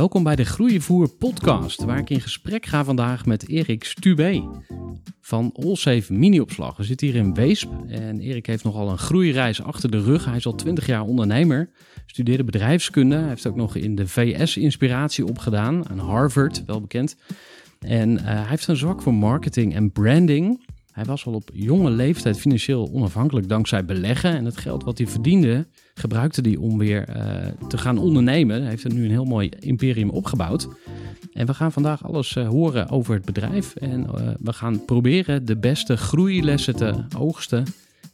Welkom bij de Groeivoer podcast, waar ik in gesprek ga vandaag met Erik Stubé van Allsafe Mini-opslag. We zitten hier in Weesp en Erik heeft nogal een groeireis achter de rug. Hij is al 20 jaar ondernemer, studeerde bedrijfskunde. Heeft ook nog in de VS inspiratie opgedaan, aan Harvard, wel bekend. En eh, hij heeft een zwak voor marketing en branding. Hij was al op jonge leeftijd financieel onafhankelijk dankzij beleggen. En het geld wat hij verdiende, gebruikte hij om weer eh, te gaan ondernemen. Hij heeft er nu een heel mooi imperium opgebouwd. En we gaan vandaag alles eh, horen over het bedrijf. En eh, we gaan proberen de beste groeilessen te oogsten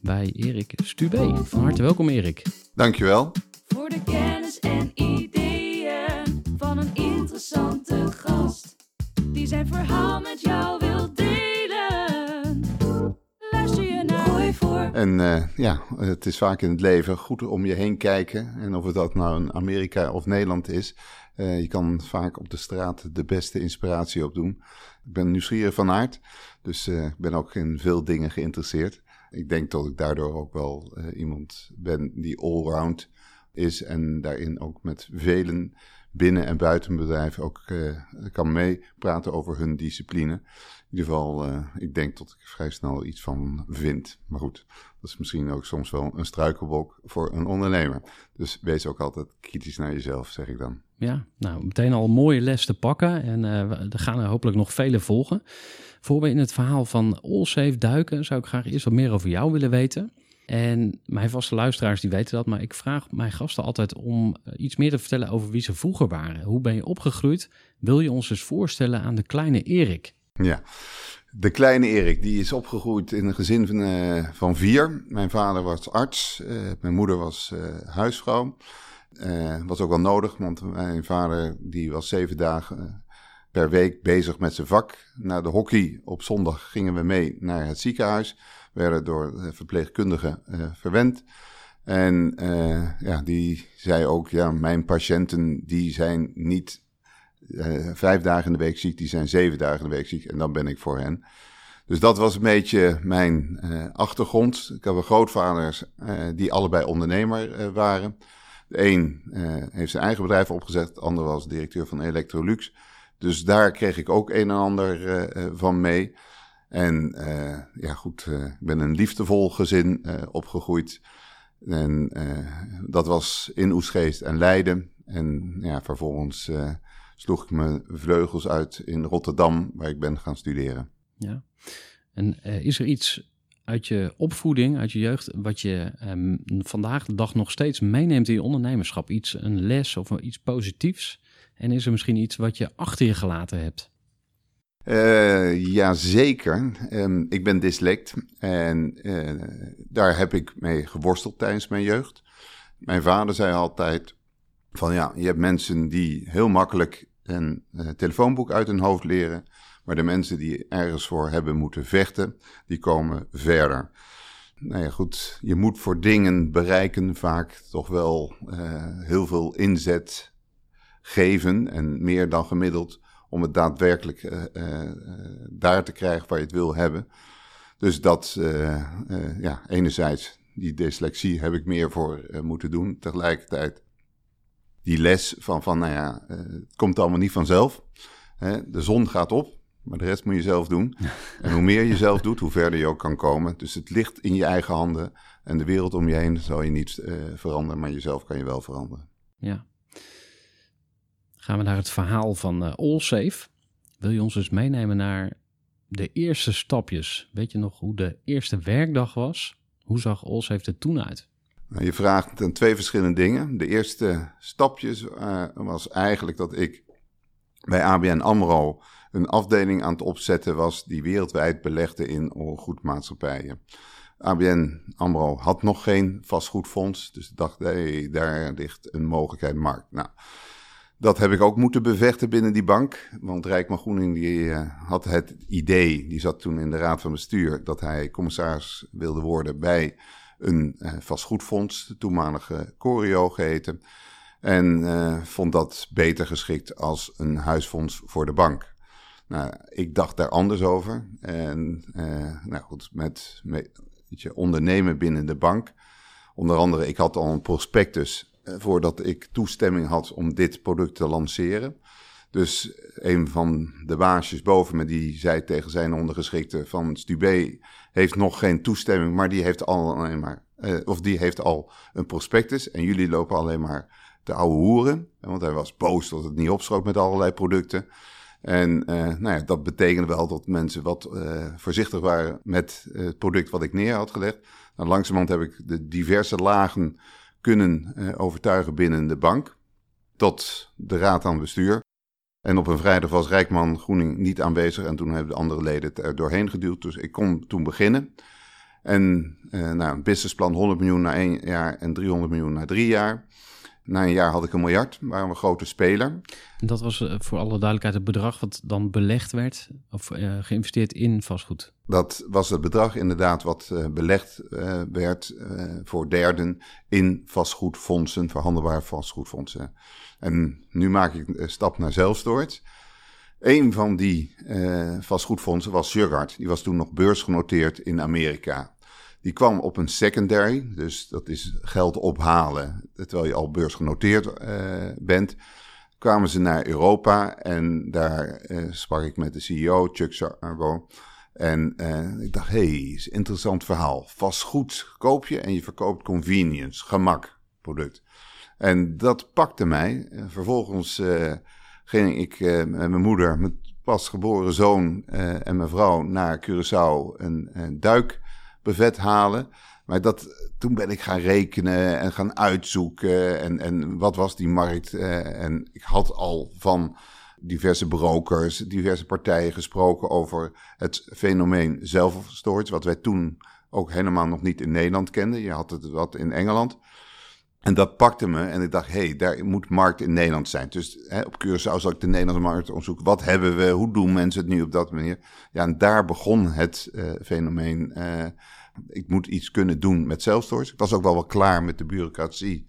bij Erik Stubé. Van harte welkom Erik. Dankjewel. Voor de kennis en ideeën van een interessante gast. Die zijn verhaal met jou wil delen. En eh, ja, het is vaak in het leven goed om je heen kijken. En of het dat nou in Amerika of Nederland is. eh, je kan vaak op de straat de beste inspiratie opdoen. Ik ben nieuwsgierig van aard. Dus eh, ik ben ook in veel dingen geïnteresseerd. Ik denk dat ik daardoor ook wel iemand ben die allround is. En daarin ook met velen binnen en buiten ook kan meepraten over hun discipline. In ieder geval, eh, ik denk dat ik vrij snel iets van vind. Maar goed, dat is misschien ook soms wel een struikelblok voor een ondernemer. Dus wees ook altijd kritisch naar jezelf, zeg ik dan. Ja, nou meteen al een mooie les te pakken. En we- er gaan er hopelijk nog vele volgen. Voor we in het verhaal van Allsafe duiken, zou ik graag eerst wat meer over jou willen weten. En mijn vaste luisteraars die weten dat, maar ik vraag mijn gasten altijd om eh, iets meer te vertellen over wie ze vroeger waren. Hoe ben je opgegroeid? Wil je ons eens voorstellen aan de kleine Erik? Ja, de kleine Erik, die is opgegroeid in een gezin van, eh, van vier. Mijn vader was arts, eh, mijn moeder was eh, huisvrouw. Was ook wel nodig, want mijn vader die was zeven dagen per week bezig met zijn vak. Na de hockey op zondag gingen we mee naar het ziekenhuis. Werden door verpleegkundigen verwend. En ja, die zei ook, ja, mijn patiënten die zijn niet eh, vijf dagen in de week ziek, die zijn zeven dagen in de week ziek en dan ben ik voor hen. Dus dat was een beetje mijn eh, achtergrond. Ik heb grootvaders eh, die allebei ondernemer waren. De een heeft zijn eigen bedrijf opgezet, de ander was directeur van Electrolux. Dus daar kreeg ik ook een en ander van mee. En ja, goed, ik ben een liefdevol gezin opgegroeid. En dat was in Oesgeest en Leiden. En ja, vervolgens sloeg ik mijn vleugels uit in Rotterdam, waar ik ben gaan studeren. Ja. En eh, is er iets uit je opvoeding, uit je jeugd, wat je ehm, vandaag de dag nog steeds meeneemt in je ondernemerschap? Iets, een les of iets positiefs? En is er misschien iets wat je achter je gelaten hebt? Eh ja, zeker. Ehm, ik ben dyslect en eh, daar heb ik mee geworsteld tijdens mijn jeugd. Mijn vader zei altijd van ja, je hebt mensen die heel makkelijk een eh, telefoonboek uit hun hoofd leren, maar de mensen die ergens voor hebben moeten vechten, die komen verder. Nou ja, goed, je moet voor dingen bereiken vaak toch wel eh, heel veel inzet geven en meer dan gemiddeld om het daadwerkelijk eh, daar te krijgen waar je het wil hebben. Dus dat, ja, enerzijds die dyslexie heb ik meer voor moeten doen. Tegelijkertijd die les van, van nou ja, eh, het komt allemaal niet vanzelf. Hè? De zon gaat op, maar de rest moet je zelf doen. En hoe meer je zelf doet, hoe verder je ook kan komen. Dus het ligt in je eigen handen. En de wereld om je heen zal je niet eh, veranderen, maar jezelf kan je wel veranderen. Ja. Gaan we naar het verhaal van uh, Allsafe. Wil je ons eens meenemen naar de eerste stapjes? Weet je nog hoe de eerste werkdag was? Hoe zag Allsafe er toen uit? Nou, je vraagt ten twee verschillende dingen. De eerste stapjes uh, was eigenlijk dat ik bij ABN AMRO een afdeling aan het opzetten was die wereldwijd belegde in goedmaatschappijen. ABN AMRO had nog geen vastgoedfonds, dus ik dacht, hey, daar ligt een mogelijkheid markt. Nou, dat heb ik ook moeten bevechten binnen die bank. Want Rijkman Groening die, uh, had het idee, die zat toen in de raad van bestuur, dat hij commissaris wilde worden bij een uh, vastgoedfonds, de toenmalige Corio geheten. En uh, vond dat beter geschikt als een huisfonds voor de bank. Nou, ik dacht daar anders over. En nou goed, met, met je, ondernemen binnen de bank. Onder andere, ik had al een prospectus voordat ik toestemming had om dit product te lanceren. Dus een van de baasjes boven me, die zei tegen zijn ondergeschikte van Stubé heeft nog geen toestemming, maar die heeft al alleen maar, uh, of die heeft al een prospectus en jullie lopen alleen maar te ouwe hoeren. Want hij was boos dat het niet opschoot met allerlei producten. En uh, nou ja, dat betekende wel dat mensen wat uh, voorzichtig waren met het product wat ik neer had gelegd. Nou, langzamerhand heb ik de diverse lagen kunnen overtuigen binnen de bank. Tot de raad aan bestuur. En op een vrijdag was Rijkman Groening niet aanwezig. En toen hebben de andere leden het er doorheen geduwd. Dus ik kon toen beginnen. En uh, nou, een businessplan 100 miljoen na één jaar en 300 miljoen na drie jaar. Na een jaar had ik een miljard, waren we een grote speler. En dat was voor alle duidelijkheid het bedrag wat dan belegd werd of uh, geïnvesteerd in vastgoed? Dat was het bedrag inderdaad wat uh, belegd uh, werd voor derden in vastgoedfondsen, verhandelbare vastgoedfondsen. En nu maak ik een stap naar zelfstorage. Een van die vastgoedfondsen was Sugarard. Die was toen nog beursgenoteerd in Amerika. Die kwam op een secondary, dus dat is geld ophalen terwijl je al beursgenoteerd uh, bent. Kwamen ze naar Europa en daar uh, sprak ik met de CEO, Chuck Sarbo. En uh, ik dacht, hé, hey, is interessant verhaal. Vastgoed koop je en je verkoopt convenience, gemak product. En dat pakte mij. vervolgens ging ik met mijn moeder, mijn pasgeboren zoon en mijn vrouw naar Curaçao een, een duik bevet halen. Maar dat, toen ben ik gaan rekenen en gaan uitzoeken. En, en wat was die markt? Uh, en ik had al van diverse brokers, diverse partijen gesproken over het fenomeen zelfstorage. Wat wij toen ook helemaal nog niet in Nederland kenden. Je had het wat in Engeland. En dat pakte me en ik dacht, hé, hey, daar moet markt in Nederland zijn. Dus hè, op Curaçao zal ik de Nederlandse markt onderzoeken. Wat hebben we? Hoe doen mensen het nu op dat manier? Ja, en daar begon het uh, fenomeen. Uh, ik moet iets kunnen doen met zelfstorage. Ik was ook wel wel klaar met de bureaucratie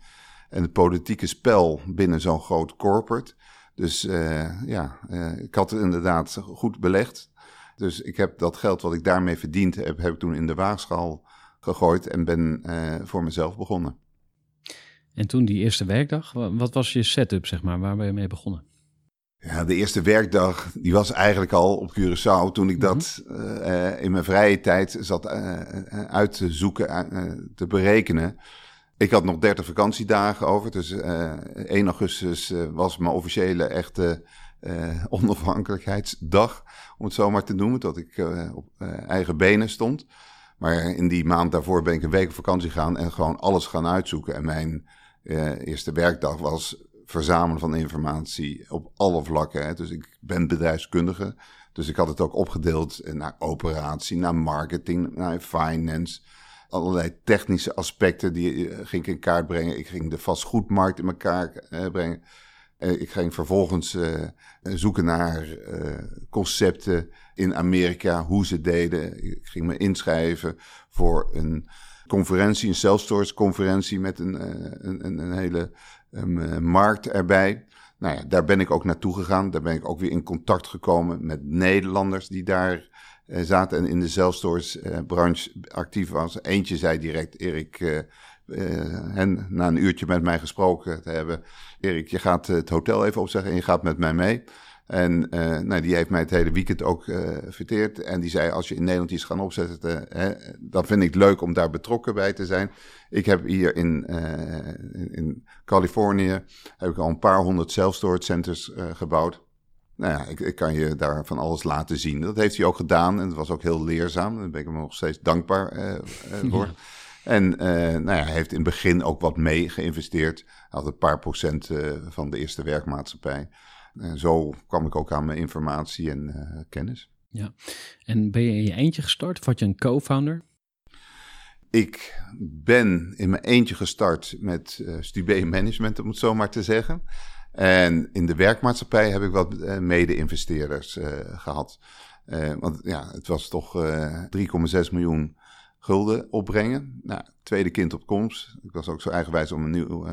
en het politieke spel binnen zo'n groot corporate. Dus uh, ja, ik had het inderdaad goed belegd. Dus ik heb dat geld wat ik daarmee verdiend heb, heb ik toen in de waagschaal gegooid en ben voor mezelf begonnen. En toen die eerste werkdag, wat was je setup, zeg maar? Waar ben je mee begonnen? Ja, de eerste werkdag, die was eigenlijk al op Curaçao toen ik dat mm -hmm. uh, in mijn vrije tijd zat uh, uit te zoeken, uh, te berekenen. Ik had nog 30 vakantiedagen over, dus 1 augustus was mijn officiële echte onafhankelijkheidsdag, om het zo maar te noemen, dat ik op eigen benen stond. Maar in die maand daarvoor ben ik een week op vakantie gegaan en gewoon alles gaan uitzoeken. En mijn eerste werkdag was verzamelen van informatie op alle vlakken. Hè. Dus ik ben bedrijfskundige. Dus ik had het ook opgedeeld naar operatie, naar marketing, naar finance. Allerlei technische aspecten die uh, ging ik in kaart brengen. Ik ging de vastgoedmarkt in elkaar uh, brengen. ik ging vervolgens zoeken naar concepten in Amerika, hoe ze deden. Ik ging me inschrijven voor een conferentie, een self-storage conferentie met een, een, een hele um, markt erbij. Nou ja, daar ben ik ook naartoe gegaan. Daar ben ik ook weer in contact gekomen met Nederlanders die daar eh, zaten en in de zelfstores branche actief was. Eentje zei direct, Erik, en na een uurtje met mij gesproken te hebben, Erik, je gaat het hotel even opzeggen en je gaat met mij mee. En uh, nou, die heeft mij het hele weekend ook uh, verteerd. En die zei, als je in Nederland iets gaan opzetten, hè, dan vind ik het leuk om daar betrokken bij te zijn. Ik heb hier in, in Californië heb ik al een paar honderd self-storage centers gebouwd. Nou ja, ik, ik, kan je daar van alles laten zien. Dat heeft hij ook gedaan en dat was ook heel leerzaam. Daar ben ik hem nog steeds dankbaar voor. En nou ja, hij heeft in het begin ook wat mee geïnvesteerd. Hij had een paar procent van de eerste werkmaatschappij. En zo kwam ik ook aan mijn informatie en uh, kennis. Ja, en ben je in je eentje gestart of had je een co-founder? Ik ben in mijn eentje gestart met uh, Stube Management, om het zo maar te zeggen. En in de werkmaatschappij heb ik wat uh, mede-investeerders gehad. want ja, het was toch 3,6 miljoen gulden opbrengen. Nou, tweede kind op komst. Ik was ook zo eigenwijs om een nieuw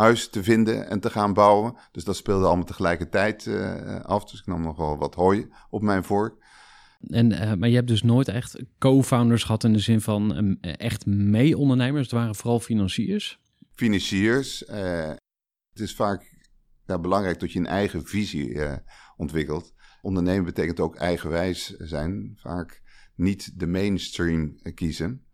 huis te vinden en te gaan bouwen. Dus dat speelde allemaal tegelijkertijd uh, af. Dus ik nam nog wel wat hooi op mijn vork. En, uh, maar je hebt dus nooit echt co-founders gehad in de zin van um, echt mee-ondernemers. Het waren vooral financiers. Financiers. Uh, het is vaak ja, belangrijk dat je een eigen visie ontwikkelt. Ondernemen betekent ook eigenwijs zijn. Vaak niet de mainstream kiezen.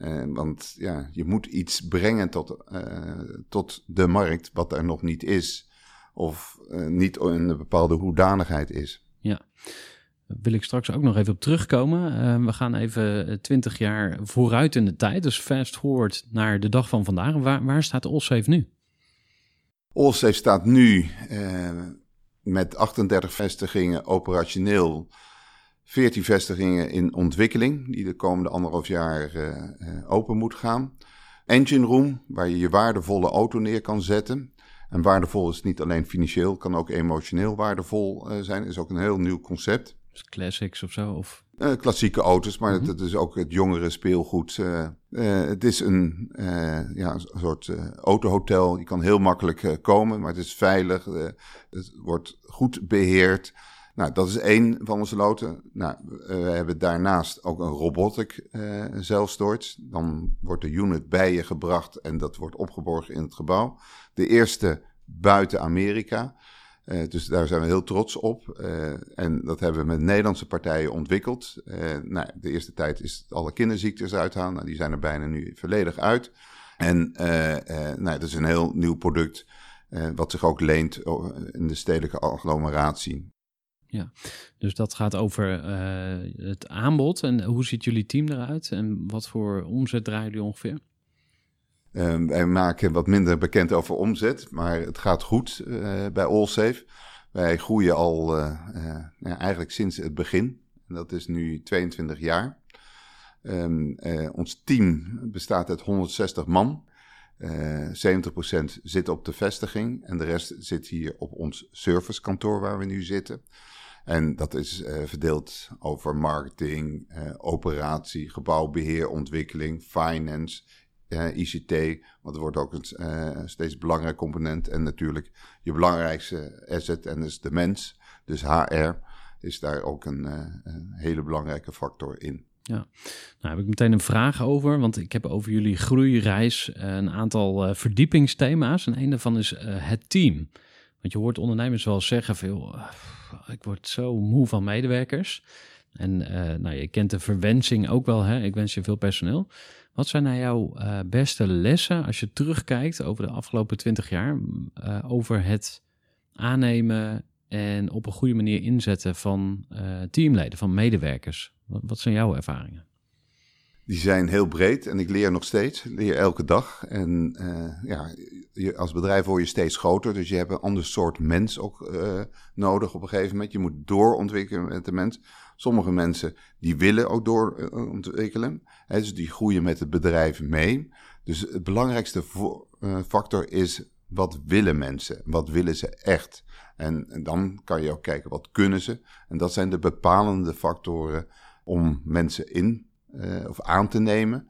Uh, want ja, je moet iets brengen tot, uh, tot de markt wat er nog niet is. Of uh, niet in een bepaalde hoedanigheid is. Ja, daar wil ik straks ook nog even op terugkomen. we gaan even twintig jaar vooruit in de tijd. Dus fast forward naar de dag van vandaag. Waar, waar staat Allsafe nu? Allsafe staat nu met 38 vestigingen operationeel 14 vestigingen in ontwikkeling, die de komende anderhalf jaar uh, open moet gaan. Engine Room, waar je je waardevolle auto neer kan zetten. En waardevol is niet alleen financieel, kan ook emotioneel waardevol uh, zijn. Is ook een heel nieuw concept. Dus classics of zo? Of? Uh, klassieke auto's, maar het, is ook het jongere speelgoed. het is een, ja, een soort autohotel. Je kan heel makkelijk komen, maar het is veilig. het wordt goed beheerd. Nou, dat is één van onze loten. Nou, we hebben daarnaast ook een robotic uh. Dan wordt de unit bij je gebracht en dat wordt opgeborgen in het gebouw. De eerste buiten Amerika. Uh, dus daar zijn we heel trots op. En dat hebben we met Nederlandse partijen ontwikkeld. nou, de eerste tijd is alle kinderziektes uithalen. Nou, die zijn er bijna nu volledig uit. En nou, dat is een heel nieuw product. wat zich ook leent in de stedelijke agglomeratie. Ja, dus dat gaat over uh, het aanbod. En hoe ziet jullie team eruit? En wat voor omzet draaien jullie ongeveer? Uh, wij maken wat minder bekend over omzet, maar het gaat goed uh, bij Allsafe. Wij groeien al ja, eigenlijk sinds het begin. Dat is nu 22 jaar. Um, ons team bestaat uit 160 man. 70% zit op de vestiging en de rest zit hier op ons servicekantoor waar we nu zitten. En dat is uh, verdeeld over marketing, uh, operatie, gebouwbeheer, ontwikkeling, finance, uh, ICT. Want het wordt ook een steeds belangrijk component. En natuurlijk je belangrijkste asset, en dat is de mens. Dus HR is daar ook een, een hele belangrijke factor in. Ja, nou heb ik meteen een vraag over, want ik heb over jullie groeireis een aantal verdiepingsthema's. En een daarvan is het team. Want je hoort ondernemers wel zeggen veel, uh, ik word zo moe van medewerkers. En uh, nou, je kent de verwensing ook wel, hè? ik wens je veel personeel. Wat zijn nou jouw uh, beste lessen als je terugkijkt over de afgelopen twintig jaar over het aannemen en op een goede manier inzetten van teamleden, van medewerkers? Wat, wat zijn jouw ervaringen? Die zijn heel breed en ik leer nog steeds, leer elke dag. En uh, ja, je, als bedrijf word je steeds groter, dus je hebt een ander soort mens ook uh, nodig op een gegeven moment. Je moet doorontwikkelen met de mens. Sommige mensen die willen ook doorontwikkelen, hè, dus die groeien met het bedrijf mee. Dus het belangrijkste factor is wat willen mensen, wat willen ze echt. En, en dan kan je ook kijken wat kunnen ze. En dat zijn de bepalende factoren om mensen in of aan te nemen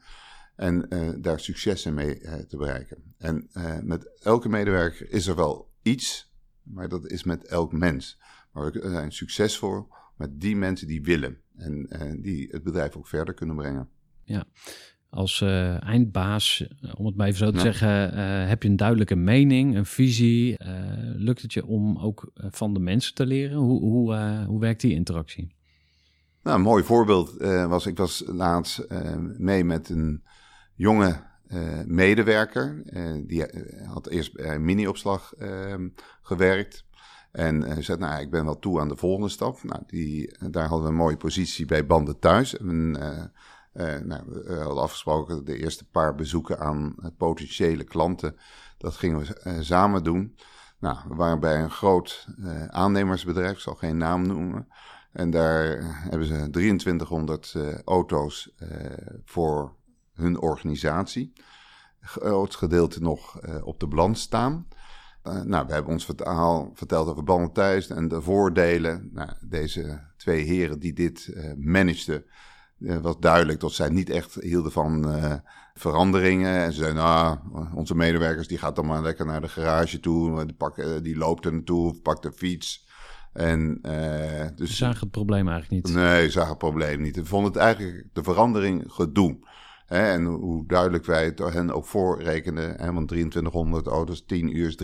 en uh, daar successen mee uh, te bereiken. En met elke medewerker is er wel iets, maar dat is met elk mens. Maar we zijn succesvol met die mensen die willen. En eh, die het bedrijf ook verder kunnen brengen. Als eh, eindbaas, eh, om het maar even zo te Ja. zeggen, eh, heb je een duidelijke mening, een visie. Eh, lukt het je om ook eh, van de mensen te leren? Hoe, hoe, eh, hoe werkt die interactie? Nou, een mooi voorbeeld eh, was, ik was laatst eh, mee met een jonge eh, medewerker. Die had eerst bij een mini-opslag eh, gewerkt. En zei, nou, ik ben wel toe aan de volgende stap. Nou, die, daar hadden we een mooie positie bij Banden Thuis. En, nou, we hadden afgesproken de eerste paar bezoeken aan potentiële klanten. Dat gingen we samen doen. Nou, we waren bij een groot aannemersbedrijf, ik zal geen naam noemen. En daar eh, hebben ze 2300 eh, auto's eh, voor hun organisatie. Groot gedeelte nog eh, op de balans staan. Eh, nou, we hebben ons verhaal verteld over banden thuis en de voordelen. Nou, deze twee heren die dit eh manageden, eh, was duidelijk dat zij niet echt hielden van eh, veranderingen. En ze zeiden, nou, onze medewerkers die gaat dan maar lekker naar de garage toe. Die, eh, die loopt er naartoe of pakt de fiets. En, eh, Ze dus zagen het probleem eigenlijk niet. Nee, ik zag het probleem niet. Ik vond het eigenlijk de verandering gedoe. Hè, en hoe duidelijk wij het hen ook voorrekenden. Hè, want 2300 auto's, 10 uur is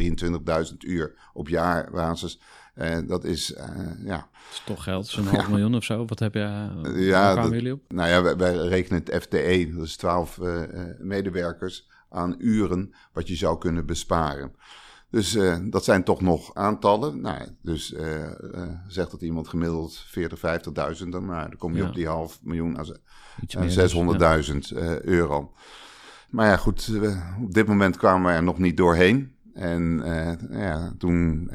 23.000 uur op jaarbasis. Eh, dat is, eh, ja, Dat is toch geld, zo'n half miljoen of zo. Wat heb je, Ja, dat- jullie op? nou ja, wij, wij rekenen het FTE, dat is 12 eh, eh, medewerkers aan uren wat je zou kunnen besparen. Dus eh, dat zijn toch nog aantallen. Nou, dus eh, eh, zegt dat iemand gemiddeld 40, 50.000, dan, nou, dan kom je Ja. op die half miljoen aan Iets en meer, 600.000 dus, euro. Maar ja, goed, op dit moment kwamen we er nog niet doorheen. En ja, toen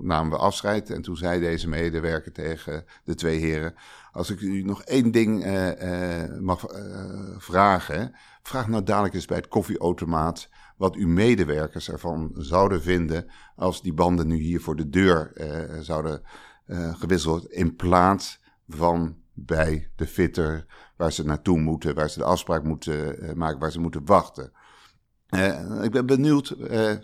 namen we afscheid en toen zei deze medewerker tegen de twee heren... als ik u nog één ding mag vragen... vraag nou dadelijk eens bij het koffieautomaat... wat uw medewerkers ervan zouden vinden... als die banden nu hier voor de deur eh, zouden eh, gewisseld... in plaats van bij de fitter waar ze naartoe moeten, waar ze de afspraak moeten eh, maken, waar ze moeten wachten. Ik ben benieuwd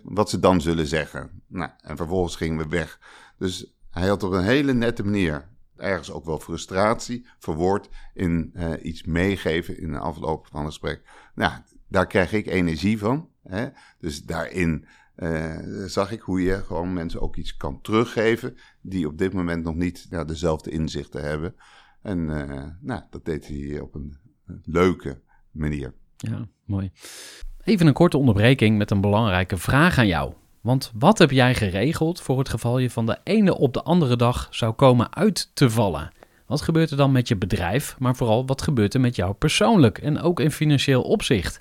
wat ze dan zullen zeggen. Nou, en vervolgens gingen we weg. Dus hij had op een hele nette manier, ergens ook wel frustratie, verwoord in iets meegeven in de afloop van het gesprek. Nou, daar krijg ik energie van. Hè? Dus daarin eh, zag ik hoe je gewoon mensen ook iets kan teruggeven die op dit moment nog niet ja, dezelfde inzichten hebben. En eh, nou, dat deed hij op een leuke manier. Ja, mooi. Even een korte onderbreking met een belangrijke vraag aan jou. Want wat heb jij geregeld voor het geval je van de ene op de andere dag zou komen uit te vallen? Wat gebeurt er dan met je bedrijf, maar vooral wat gebeurt er met jou persoonlijk en ook in financieel opzicht?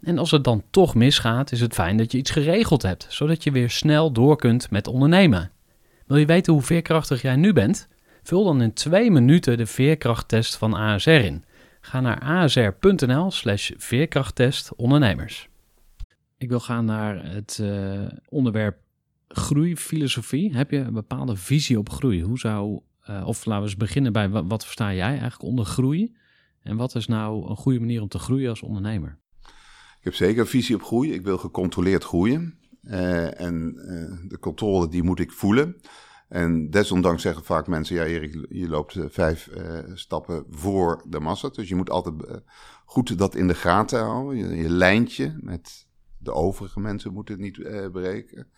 En als het dan toch misgaat, is het fijn dat je iets geregeld hebt, zodat je weer snel door kunt met ondernemen. Wil je weten hoe veerkrachtig jij nu bent? Vul dan in twee minuten de veerkrachttest van ASR in. Ga naar asr.nl slash veerkrachttest ondernemers. Ik wil gaan naar het eh, onderwerp groeifilosofie. Heb je een bepaalde visie op groei? Hoe zou, eh, of laten we eens beginnen bij wat, wat versta jij eigenlijk onder groei? En wat is nou een goede manier om te groeien als ondernemer? Ik heb zeker een visie op groei. Ik wil gecontroleerd groeien. Eh, en eh, de controle die moet ik voelen. En desondanks zeggen vaak mensen, ja Erik, je loopt eh, vijf stappen voor de massa. Dus je moet altijd goed dat in de gaten houden. Je, je lijntje met de overige mensen moet het niet breken.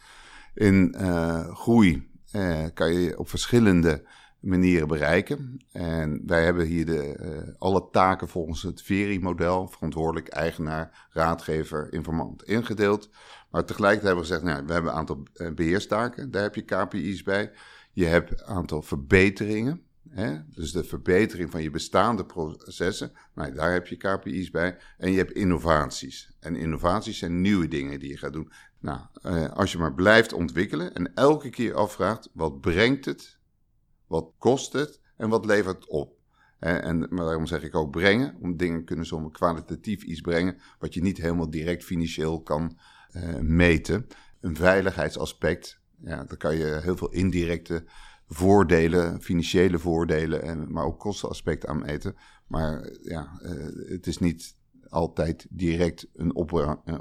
In groei kan je op verschillende manieren bereiken. En wij hebben hier de, eh, alle taken volgens het VERI-model, verantwoordelijk, eigenaar, raadgever, informant, ingedeeld. Maar tegelijkertijd hebben we gezegd, nou, we hebben een aantal eh, beheerstaken, daar heb je KPI's bij. Je hebt een aantal verbeteringen, hè? dus de verbetering van je bestaande processen, nou, daar heb je KPI's bij. En je hebt innovaties. En innovaties zijn nieuwe dingen die je gaat doen. Nou, eh, als je maar blijft ontwikkelen en elke keer afvraagt, wat brengt het wat kost het en wat levert het op? En, en maar daarom zeg ik ook brengen. Om dingen kunnen soms kwalitatief iets brengen. wat je niet helemaal direct financieel kan uh, meten. Een veiligheidsaspect. Ja, daar kan je heel veel indirecte voordelen, financiële voordelen, en, maar ook kostenaspecten aan meten. Maar ja, uh, het is niet altijd direct een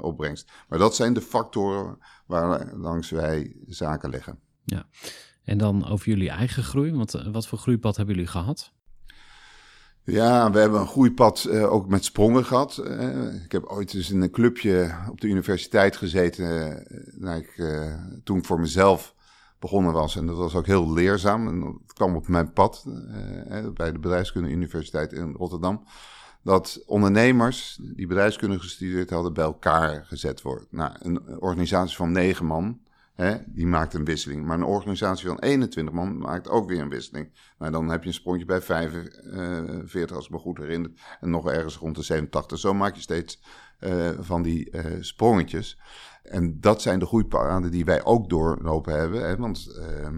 opbrengst. Maar dat zijn de factoren waar langs wij zaken leggen. Ja, en dan over jullie eigen groei. Eh, wat voor groeipad hebben jullie gehad? Ja, we hebben een groeipad uh, ook met sprongen gehad. Uh, ik heb ooit eens in een clubje op de universiteit gezeten. Nou, ik, toen ik voor mezelf begonnen was. En dat was ook heel leerzaam. En dat kwam op mijn pad bij de Bedrijfskunde Universiteit in Rotterdam dat ondernemers die bedrijfskunde gestudeerd hadden bij elkaar gezet worden. Nou, een organisatie van negen man, hè, die maakt een wisseling. Maar een organisatie van 21 man maakt ook weer een wisseling. Nou, dan heb je een sprongje bij 45, als ik me goed herinner. En nog ergens rond de 87. Zo maak je steeds uh, van die uh, sprongetjes. En dat zijn de groeipaden die wij ook doorlopen hebben. Hè, want uh,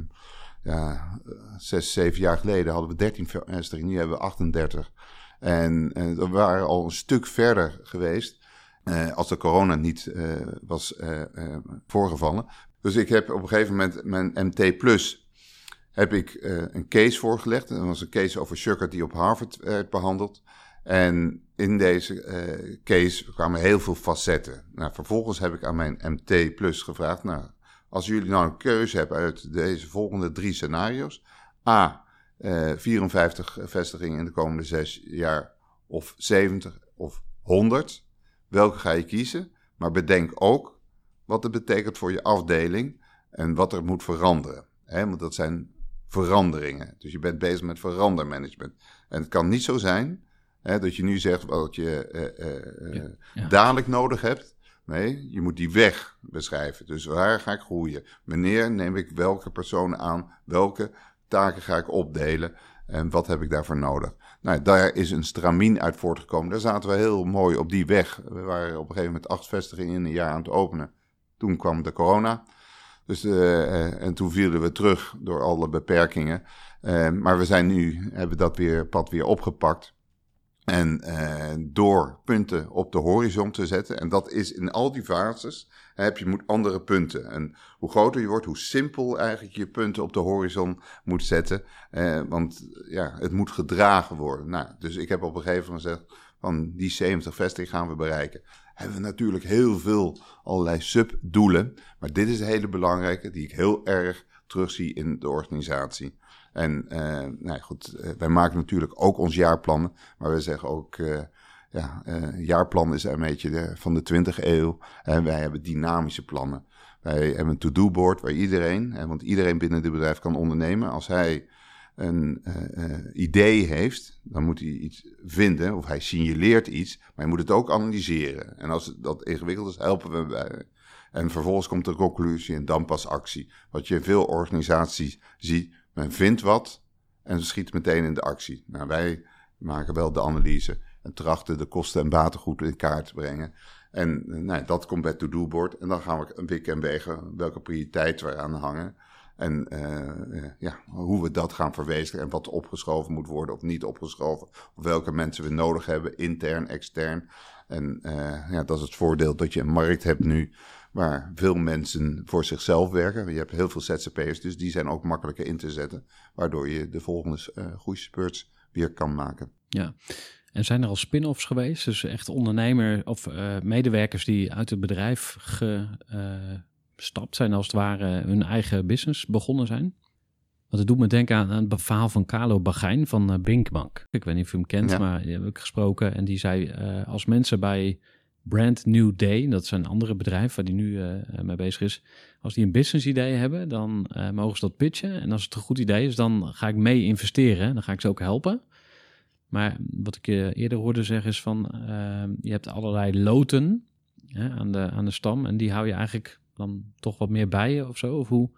ja, zes, zeven jaar geleden hadden we 13 vestigingen, nu hebben we 38. En, en we waren al een stuk verder geweest als de corona niet was voorgevallen. Dus ik heb op een gegeven moment mijn MT Plus heb ik een case voorgelegd. Dat was een case over sugar die op Harvard werd behandeld. En in deze case kwamen heel veel facetten. Nou, vervolgens heb ik aan mijn MT Plus gevraagd... Nou, als jullie nou een keuze hebben uit deze volgende drie scenario's... A, 54 eh, vestigingen in de komende zes jaar, of 70 of 100. Welke ga je kiezen? Maar bedenk ook wat het betekent voor je afdeling en wat er moet veranderen. Hè? Want dat zijn veranderingen. Dus je bent bezig met verandermanagement. En het kan niet zo zijn hè, dat je nu zegt wat je uh, uh, dadelijk nodig hebt. Nee, je moet die weg beschrijven. Dus waar ga ik groeien? Wanneer neem ik welke personen aan? Welke taken ga ik opdelen en wat heb ik daarvoor nodig? Nou, daar is een stramien uit voortgekomen. Daar zaten we heel mooi op die weg. We waren op een gegeven moment acht vestigingen in een jaar aan het openen. Toen kwam de corona. Dus, uh, en toen vielen we terug door alle beperkingen. Uh, maar we zijn nu, hebben dat weer, pad weer opgepakt. En door punten op de horizon te zetten, en dat is in al die fases, heb je moet andere punten. En hoe groter je wordt, hoe simpel eigenlijk je punten op de horizon moet zetten. Want ja, het moet gedragen worden. Nou, dus ik heb op een gegeven moment gezegd, van die 70 vestigingen gaan we bereiken. Hebben we natuurlijk heel veel allerlei subdoelen. Maar dit is een hele belangrijke, die ik heel erg terugzie in de organisatie. En uh, nou goed, uh, wij maken natuurlijk ook ons jaarplannen, maar we zeggen ook, uh, ja, jaarplan is een beetje de, van de 20e eeuw. En wij hebben dynamische plannen. Wij hebben een to-do-board waar iedereen, want iedereen binnen dit bedrijf kan ondernemen. Als hij een idee heeft, dan moet hij iets vinden of hij signaleert iets, maar hij moet het ook analyseren. En als dat ingewikkeld is, helpen we bij. En vervolgens komt de conclusie en dan pas actie. Wat je in veel organisaties ziet, men vindt wat en schiet meteen in de actie. Nou, wij maken wel de analyse en trachten de kosten en baten goed in kaart te brengen. En nou, dat komt bij het to-do-board. En dan gaan we een week en wegen welke prioriteiten we aan hangen. En uh, ja, hoe we dat gaan verwezenlijken en wat opgeschoven moet worden of niet opgeschoven. Of welke mensen we nodig hebben, intern, extern. En uh, ja, dat is het voordeel dat je een markt hebt nu waar veel mensen voor zichzelf werken. Je hebt heel veel ZZP'ers, dus die zijn ook makkelijker in te zetten, waardoor je de volgende uh, groeispurts weer kan maken. Ja. En zijn er al spin-offs geweest? Dus echt ondernemer of medewerkers die uit het bedrijf gestapt zijn, als het ware hun eigen business begonnen zijn? Want het doet me denken aan, aan het verhaal van Carlo Bagijn van uh, Brinkbank. Ik weet niet of je hem kent, ja. maar die heb ik gesproken. En die zei, uh, als mensen bij Brand New Day, dat is een andere bedrijf waar die nu uh, mee bezig is. Als die een business idee hebben, dan uh, mogen ze dat pitchen. En als het een goed idee is, dan ga ik mee investeren. Dan ga ik ze ook helpen. Maar wat ik je eerder hoorde zeggen is van, je hebt allerlei loten hè, aan, de, aan de stam. En die hou je eigenlijk dan toch wat meer bij je of zo? Of hoe?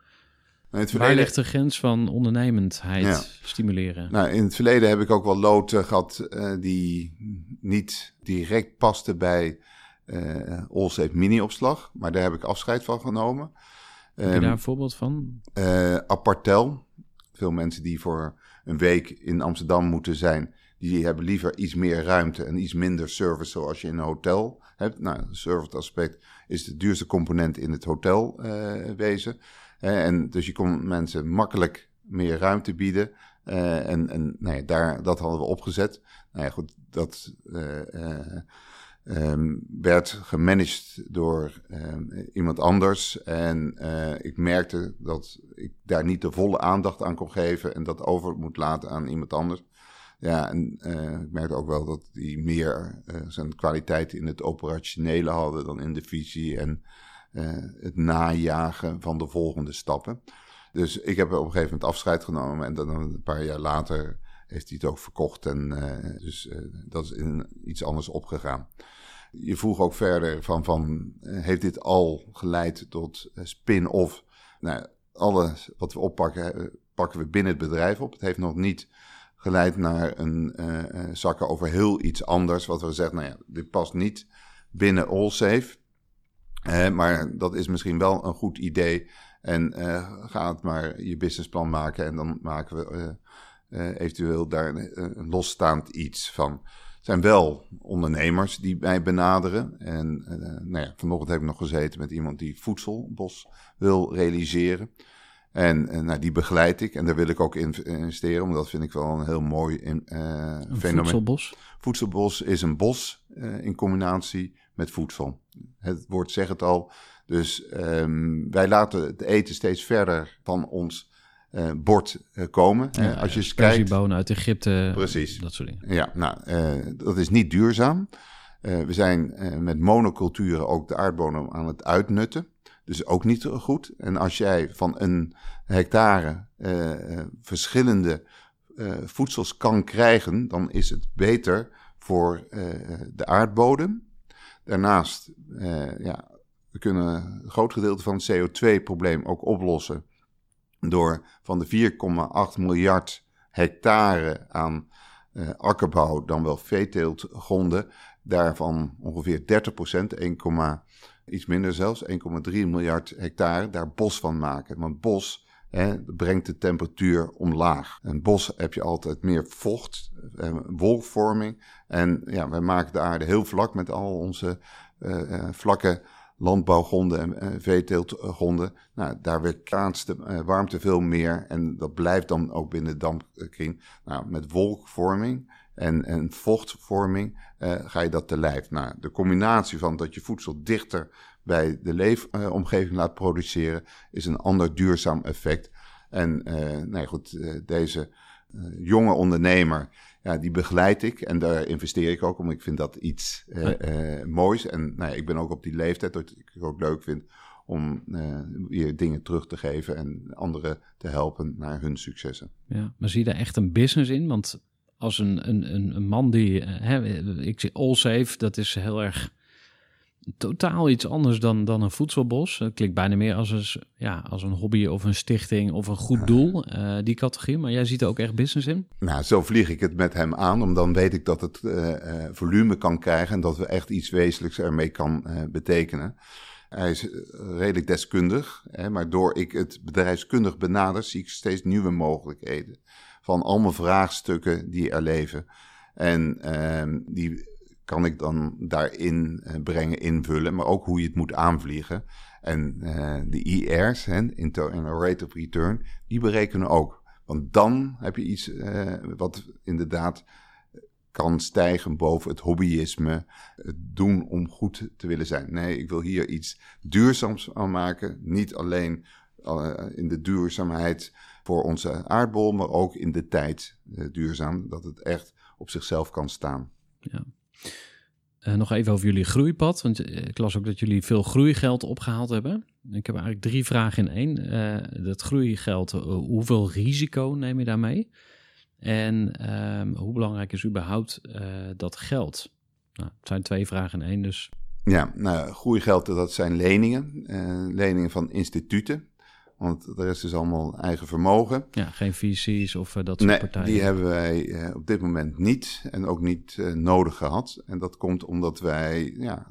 Nou, verleden... Waar ligt de grens van ondernemendheid ja. stimuleren? Nou, in het verleden heb ik ook wel loten gehad uh, die niet direct pasten bij uh, Allsafe mini-opslag. Maar daar heb ik afscheid van genomen. Heb je um, daar een voorbeeld van? Uh, Apartel. Veel mensen die voor een week in Amsterdam moeten zijn, die hebben liever iets meer ruimte en iets minder service zoals je in een hotel hebt. Nou, het service aspect is de duurste component in het hotelwezen. en dus je kon mensen makkelijk meer ruimte bieden. en en nee, daar, dat hadden we opgezet. Nou ja, goed, dat um, werd gemanaged door iemand anders. En uh, ik merkte dat ik daar niet de volle aandacht aan kon geven en dat over moet laten aan iemand anders. Ja, en uh, ik merkte ook wel dat die meer uh, zijn kwaliteit in het operationele hadden dan in de visie en het najagen van de volgende stappen. Dus ik heb op een gegeven moment afscheid genomen en dan een paar jaar later heeft hij het ook verkocht. En dus dat is in iets anders opgegaan. Je vroeg ook verder van, van heeft dit al geleid tot spin-off? Nou, alles wat we oppakken, pakken we binnen het bedrijf op. Het heeft nog niet geleid naar een zakken over heel iets anders. Wat we zeggen, nou ja, dit past niet binnen AllSafe. maar dat is misschien wel een goed idee. En ga het maar je businessplan maken en dan maken we uh, eventueel daar een, losstaand iets van. Het zijn wel ondernemers die mij benaderen. En uh, nou ja, vanochtend heb ik nog gezeten met iemand die voedselbos wil realiseren. En uh, nou, die begeleid ik en daar wil ik ook in investeren, omdat dat vind ik wel een heel mooi in, een fenomeen. Voedselbos? Voedselbos is een bos in combinatie met voedsel. Het woord zegt het al. Dus um, wij laten het eten steeds verder van ons uh, bord komen. Ja, als je kijkt. uit Egypte. Precies. Dat soort dingen. Ja, nou, dat is niet duurzaam. we zijn met monoculturen ook de aardbodem aan het uitnutten. Dus ook niet goed. En als jij van een hectare verschillende voedsels kan krijgen, dan is het beter voor de aardbodem. Daarnaast, ja, we kunnen een groot gedeelte van het CO2-probleem ook oplossen door van de 4,8 miljard hectare aan akkerbouw, dan wel veeteeltgronden, daarvan ongeveer 30 procent, 1, iets minder zelfs, 1,3 miljard hectare, daar bos van maken. Want bos hè, brengt de temperatuur omlaag. Een bos heb je altijd meer vocht, eh, wolvorming. En ja, wij maken de aarde heel vlak met al onze uh, vlakke landbouwgronden en uh, veeteeltgronden. Nou, daar weerkaatst de uh, warmte veel meer en dat blijft dan ook binnen de dampkring. Nou, met wolkvorming en, en vochtvorming uh, ga je dat te lijf. Nou, de combinatie van dat je voedsel dichter bij de leefomgeving laat produceren is een ander duurzaam effect. En nee, goed, deze jonge ondernemer ja, die begeleid ik en daar investeer ik ook, omdat ik vind dat iets moois. En nou ik ben ook op die leeftijd dat ik het ook leuk vind om uh, weer dingen terug te geven en anderen te helpen naar hun successen. Ja, maar zie je daar echt een business in? Want als een, een, een, man die, hè, ik zie Allsafe, dat is heel erg totaal iets anders dan, dan een voedselbos. Het klinkt bijna meer als een, ja, als een hobby of een stichting of een goed doel, uh, die categorie. Maar jij ziet er ook echt business in? Nou, zo vlieg ik het met hem aan, omdat dan weet ik dat het uh, volume kan krijgen en dat we echt iets wezenlijks ermee kan uh, betekenen. Hij is redelijk deskundig, hè, maar door ik het bedrijfskundig benader, zie ik steeds nieuwe mogelijkheden van allemaal vraagstukken die er leven. En uh, die kan ik dan daarin uh, brengen, invullen, maar ook hoe je het moet aanvliegen. En uh, de IR's, hè, internal rate of return, die berekenen ook. Want dan heb je iets uh, wat inderdaad kan stijgen boven het hobbyisme, het doen om goed te willen zijn. Nee, ik wil hier iets duurzaams aan maken. Niet alleen in de duurzaamheid voor onze aardbol, maar ook in de tijd duurzaam. Dat het echt op zichzelf kan staan. Ja. Uh, nog even over jullie groeipad. Want eh, ik las ook dat jullie veel groeigeld opgehaald hebben. Ik heb eigenlijk drie vragen in één. Dat groeigeld, hoeveel risico neem je daarmee? En ehm, hoe belangrijk is überhaupt dat geld? Nou, het zijn twee vragen in één, dus... Ja, nou, groeigeld, dat zijn leningen. leningen van instituten. Want de rest is allemaal eigen vermogen. Ja, geen VC's of uh, dat soort nee, partijen. die hebben wij uh, op dit moment niet en ook niet uh, nodig gehad. En dat komt omdat wij ja,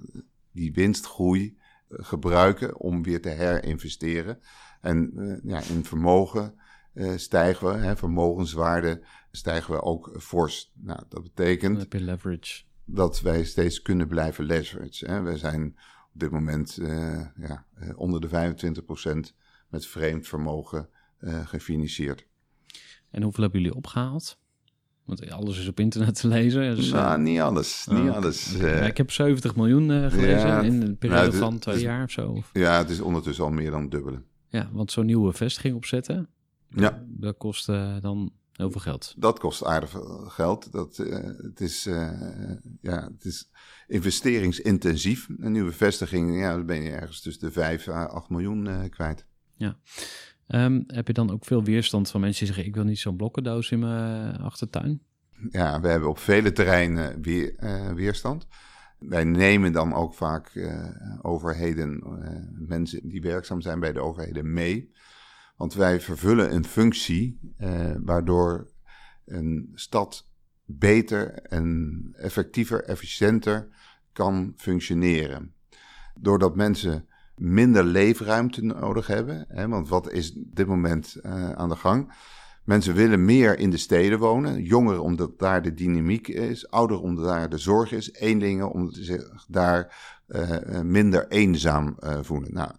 die winstgroei gebruiken om weer te herinvesteren. En ja, in vermogen eh, stijgen we, hè, vermogenswaarde stijgen we ook fors. Nou, dat Dan betekent heb je leverage. dat wij steeds kunnen blijven leverage. Hè. We zijn op dit moment eh, ja, eh, onder de 25% met vreemd vermogen eh, gefinancierd. En hoeveel hebben jullie opgehaald? Want alles is op internet te lezen. Dus, eh, nou, niet alles, oh, niet alles. Eh, ik heb 70 miljoen eh, gelezen ja, in een periode nou, van twee jaar of zo. Of- ja, het is ondertussen al meer dan dubbele. Ja, want zo'n nieuwe vestiging opzetten, Ja. dat kost eh, dan heel veel geld. Dat kost aardig geld. Dat, eh, het, is, eh, ja, het is investeringsintensief. Een nieuwe vestiging, ja, dan ben je ergens tussen de 5 à 8 miljoen eh, kwijt. Ehm, heb je dan ook veel weerstand van mensen die zeggen... ik wil niet zo'n blokkendoos in mijn achtertuin? Ja, we hebben op vele terreinen weer, eh, weerstand. Wij nemen dan ook vaak eh, overheden, eh, mensen die werkzaam zijn bij de overheden mee. Want wij vervullen een functie waardoor een stad beter en effectiever, efficiënter kan functioneren. Doordat mensen minder leefruimte nodig hebben. Hè, want wat is op dit moment eh, aan de gang? Mensen willen meer in de steden wonen. Jongeren omdat daar de dynamiek is. Ouderen omdat daar de zorg is. Eenlingen omdat ze zich daar eh, eh, minder eenzaam voelen. Nou,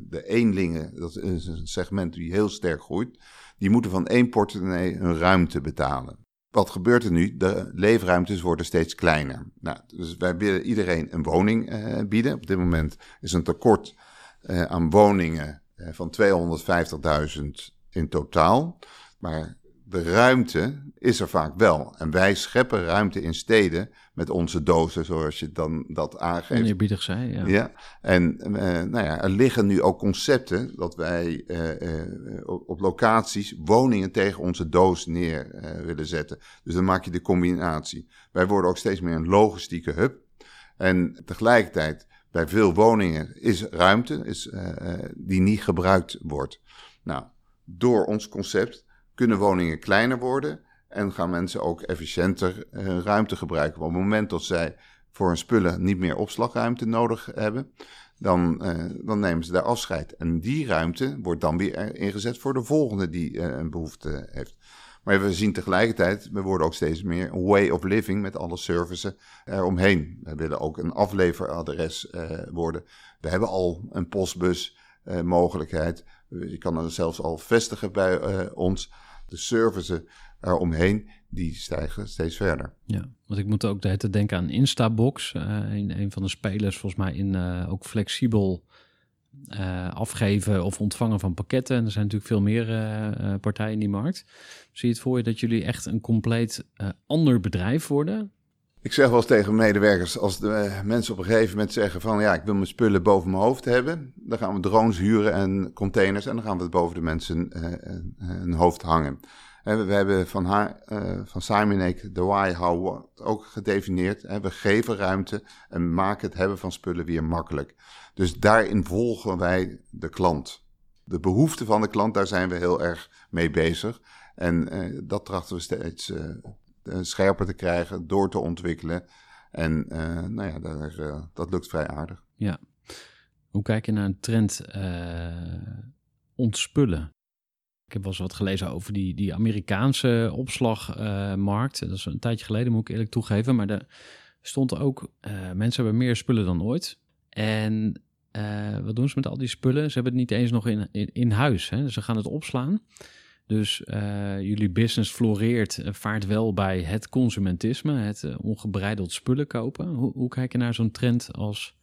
de eenlingen, dat is een segment die heel sterk groeit. Die moeten van één portemonnee een ruimte betalen. Wat gebeurt er nu? De leefruimtes worden steeds kleiner. Nou, dus wij willen iedereen een woning eh, bieden. Op dit moment is een tekort eh, aan woningen eh, van 250.000 in totaal. Maar de ruimte is er vaak wel. En wij scheppen ruimte in steden met onze dozen, zoals je dan dat aangeeft. Oneerbiedig zei, ja. Ja, en eh, nou ja, er liggen nu ook concepten dat wij eh, eh, op, locaties woningen tegen onze doos neer willen zetten. Dus dan maak je de combinatie. Wij worden ook steeds meer een logistieke hub. En tegelijkertijd, bij veel woningen is ruimte is, die niet gebruikt wordt. Nou, door ons concept kunnen woningen kleiner worden en gaan mensen ook efficiënter eh, ruimte gebruiken. Op het moment dat zij voor hun spullen niet meer opslagruimte nodig hebben, dan, eh, dan nemen ze daar afscheid. En die ruimte wordt dan weer ingezet voor de volgende die eh, een behoefte heeft. Maar we zien tegelijkertijd, we worden ook steeds meer een way of living met alle services eromheen. We willen ook een afleveradres eh, worden. We hebben al een postbus eh, mogelijkheid. Je kan er zelfs al vestigen bij eh, ons. De services eromheen, die stijgen steeds verder. Ja, want ik moet ook de hele denken aan Instabox. eh een, van de spelers volgens mij in eh, ook flexibel eh, afgeven of ontvangen van pakketten. En er zijn natuurlijk veel meer partijen in die markt. Zie je het voor je dat jullie echt een compleet ander bedrijf worden? Ik zeg wel eens tegen medewerkers, als de eh, mensen op een gegeven moment zeggen van ja, ik wil mijn spullen boven mijn hoofd hebben, dan gaan we drones huren en containers en dan gaan we het boven de mensen eh, eh, hun hoofd hangen. En we, hebben van, haar, van Simonek de why, how, ook gedefinieerd. We geven ruimte en maken het hebben van spullen weer makkelijk. Dus daarin volgen wij de klant. De behoeften van de klant, daar zijn we heel erg mee bezig. En dat trachten we steeds scherper te krijgen door te ontwikkelen. En eh, nou ja, daar, eh, dat lukt vrij aardig. Hoe kijk je naar een trend eh, ontspullen? Ik heb wel eens wat gelezen over die, die Amerikaanse opslagmarkt. dat is een tijdje geleden, moet ik eerlijk toegeven. Maar er stond ook, eh, mensen hebben meer spullen dan ooit. En eh, wat doen ze met al die spullen? Ze hebben het niet eens nog in, in, huis. Hè? Ze gaan het opslaan. Dus eh, jullie business floreert, eh, vaart wel bij het consumentisme, het eh, ongebreideld spullen kopen. Hoe, hoe kijk je naar zo'n trend als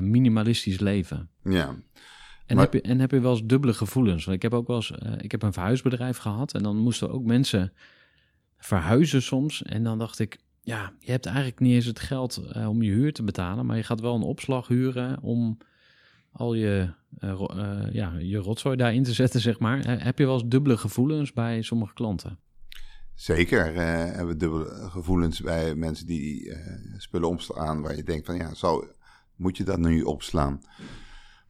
minimalistisch leven? Ja, En, Maar- heb je, en heb je wel eens dubbele gevoelens? Want ik heb ook wel eens, ik heb een verhuisbedrijf gehad en dan moesten ook mensen verhuizen soms. En dan dacht ik, ja, je hebt eigenlijk niet eens het geld om je huur te betalen, maar je gaat wel een opslag huren om al je, eh, eh, ja, je rotzooi daarin te zetten, zeg maar. Heb je wel eens dubbele gevoelens bij sommige klanten? zeker eh, hebben we dubbele gevoelens bij mensen die spullen opslaan waar je denkt van ja, zo moet je dat nu opslaan.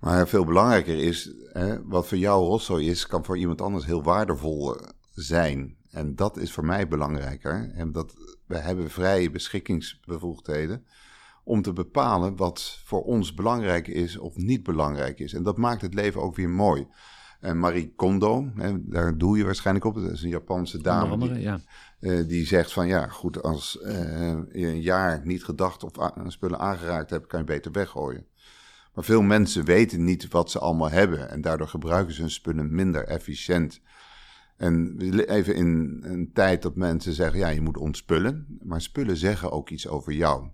Maar veel belangrijker is, hè, wat voor jou rotzooi is, kan voor iemand anders heel waardevol zijn. En dat is voor mij belangrijker. En dat, we hebben vrije beschikkingsbevoegdheden om te bepalen wat voor ons belangrijk is of niet belangrijk is. En dat maakt het leven ook weer mooi. En Marie Kondo, hè, daar doe je waarschijnlijk op. Dat is een Japanse dame. Andere, die, ja. eh, die zegt van ja, goed, als eh, je een jaar niet gedacht of spullen aangeraakt hebt, kan je beter weggooien. Maar veel mensen weten niet wat ze allemaal hebben en daardoor gebruiken ze hun spullen minder efficiënt. En even in een tijd dat mensen zeggen, ja, je moet ontspullen. Maar spullen zeggen ook iets over jou.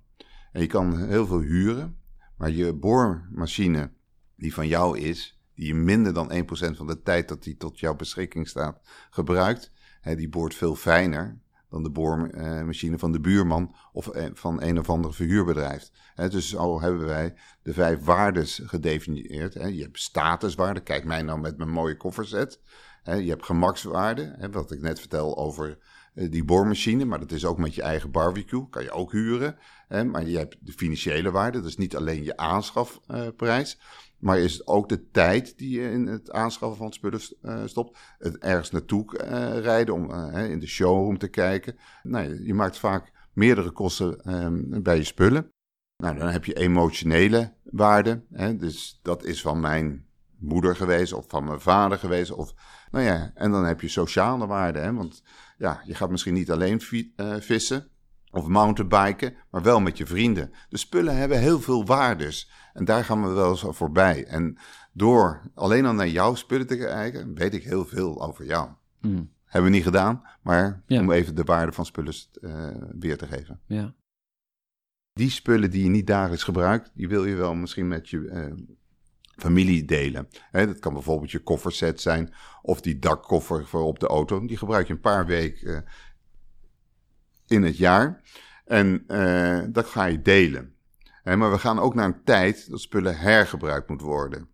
En je kan heel veel huren, maar je boormachine die van jou is, die je minder dan 1% van de tijd dat die tot jouw beschikking staat gebruikt, hè, die boort veel fijner dan de boormachine van de buurman of eh, van een of ander verhuurbedrijf. Dus zo hebben wij de vijf waardes gedefinieerd. Je hebt statuswaarde, kijk mij nou met mijn mooie kofferset. Hè, je hebt gemakswaarde, wat ik net vertel over die boormachine, maar dat is ook met je eigen barbecue, kan je ook huren. Hè, maar je hebt de financiële waarde, dat is niet alleen je aanschafprijs, maar is het ook de tijd die je in het aanschaffen van spullen eh, stopt. Het ergens naartoe eh, rijden om eh, in de showroom te kijken. Nou, je- je maakt vaak meerdere kosten ehm, bij je spullen. Nou, dan heb je emotionele waarde. Hè, dus dat is van mijn moeder geweest of van mijn vader geweest. Of, nou ja, en dan heb je sociale waarde. Hè, want ja, je gaat misschien niet alleen eh, vissen of mountainbiken, maar wel met je vrienden. De spullen hebben heel veel waardes. En daar gaan we wel eens voorbij. En door alleen al naar jouw spullen te kijken, weet ik heel veel over jou. Mm, Hebben we niet gedaan, maar Ja. om even de waarde van spullen eh, weer te geven. ja. Die spullen die je niet dagelijks gebruikt, die wil je wel misschien met je eh, familie delen. Dat kan bijvoorbeeld je kofferset zijn of die dakkoffer voor op de auto. Die gebruik je een paar weken eh, in het jaar en eh, dat ga je delen. Maar we gaan ook naar een tijd dat spullen hergebruikt moet worden.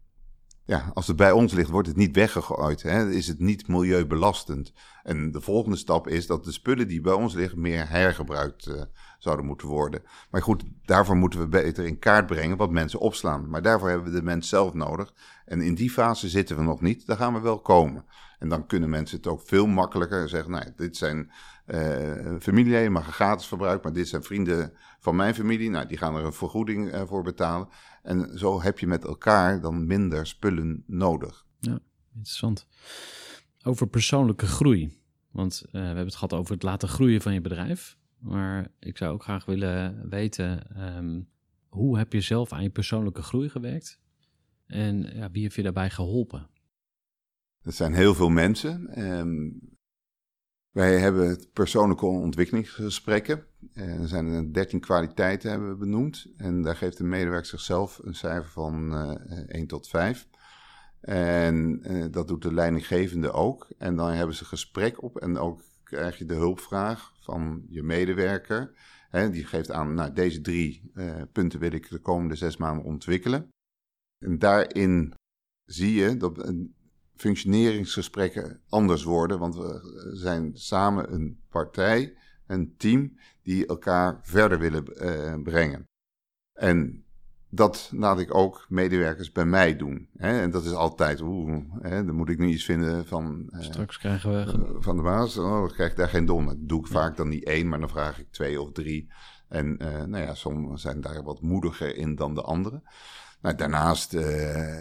Ja, als het bij ons ligt, wordt het niet weggegooid. Hè? Is het niet milieubelastend. En de volgende stap is dat de spullen die bij ons liggen meer hergebruikt eh, zouden moeten worden. Maar goed, daarvoor moeten we beter in kaart brengen wat mensen opslaan. Maar daarvoor hebben we de mens zelf nodig. En in die fase zitten we nog niet. Daar gaan we wel komen. En dan kunnen mensen het ook veel makkelijker zeggen. Nou, dit zijn eh familieleden, mag je gratis verbruiken. Maar dit zijn vrienden van mijn familie. Nou, die gaan er een vergoeding eh, voor betalen. En zo heb je met elkaar dan minder spullen nodig. Interessant. Over persoonlijke groei. Want eh, we hebben het gehad over het laten groeien van je bedrijf. Maar ik zou ook graag willen weten, ehm, hoe heb je zelf aan je persoonlijke groei gewerkt? En ja, wie heeft je daarbij geholpen? Dat zijn heel veel mensen. Ehm, wij hebben persoonlijke ontwikkelingsgesprekken. Eh, er zijn er 13 kwaliteiten hebben we benoemd. En daar geeft de medewerker zichzelf een cijfer van eh 1 tot 5. En eh, dat doet de leidinggevende ook. En dan hebben ze gesprek op en ook krijg je de hulpvraag van je medewerker. Hè, die geeft aan, nou, deze drie punten wil ik de komende zes maanden ontwikkelen. En daarin zie je dat functioneringsgesprekken anders worden, want we zijn samen een partij, een team, die elkaar verder willen eh, brengen. En dat laat ik ook medewerkers bij mij doen. Hè? En dat is altijd, oeh, hè, dan moet ik nu iets vinden van, eh, Straks krijgen we... eh, van de baas. Oh, dan krijg ik daar geen dom. Dat doe ik vaak dan niet één, maar dan vraag ik twee of drie. En nou ja, sommigen zijn daar wat moediger in dan de anderen. Nou, daarnaast eh,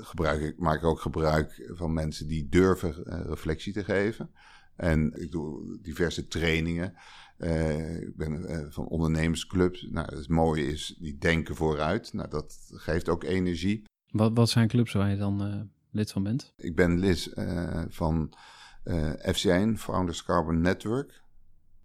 gebruik ik, maak ik ook gebruik van mensen die durven eh, reflectie te geven. En ik doe diverse trainingen. Eh, ik ben van ondernemersclubs. Nou, het mooie is, die denken vooruit. Nou, dat geeft ook energie. Wat, wat zijn clubs waar je dan lid van bent? Ik ben lid van FCN, Founders Carbon Network